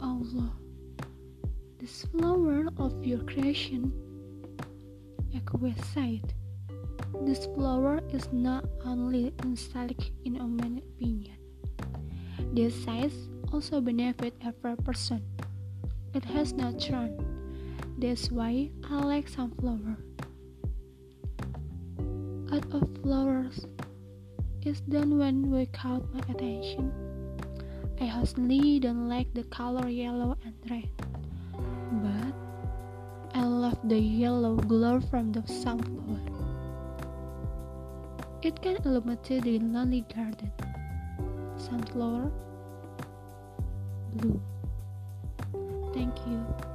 Allah, this flower of your creation. Yahweh said, This flower is not only symbolic in a man's opinion. This size also benefit every person. It has no turn. That's why I like sunflower. Out of flowers is done when we caught my attention. I honestly don't like the color yellow and red, but I love the yellow glow from the sunflower. It can illuminate the lonely garden. Sunflower blue. Thank you.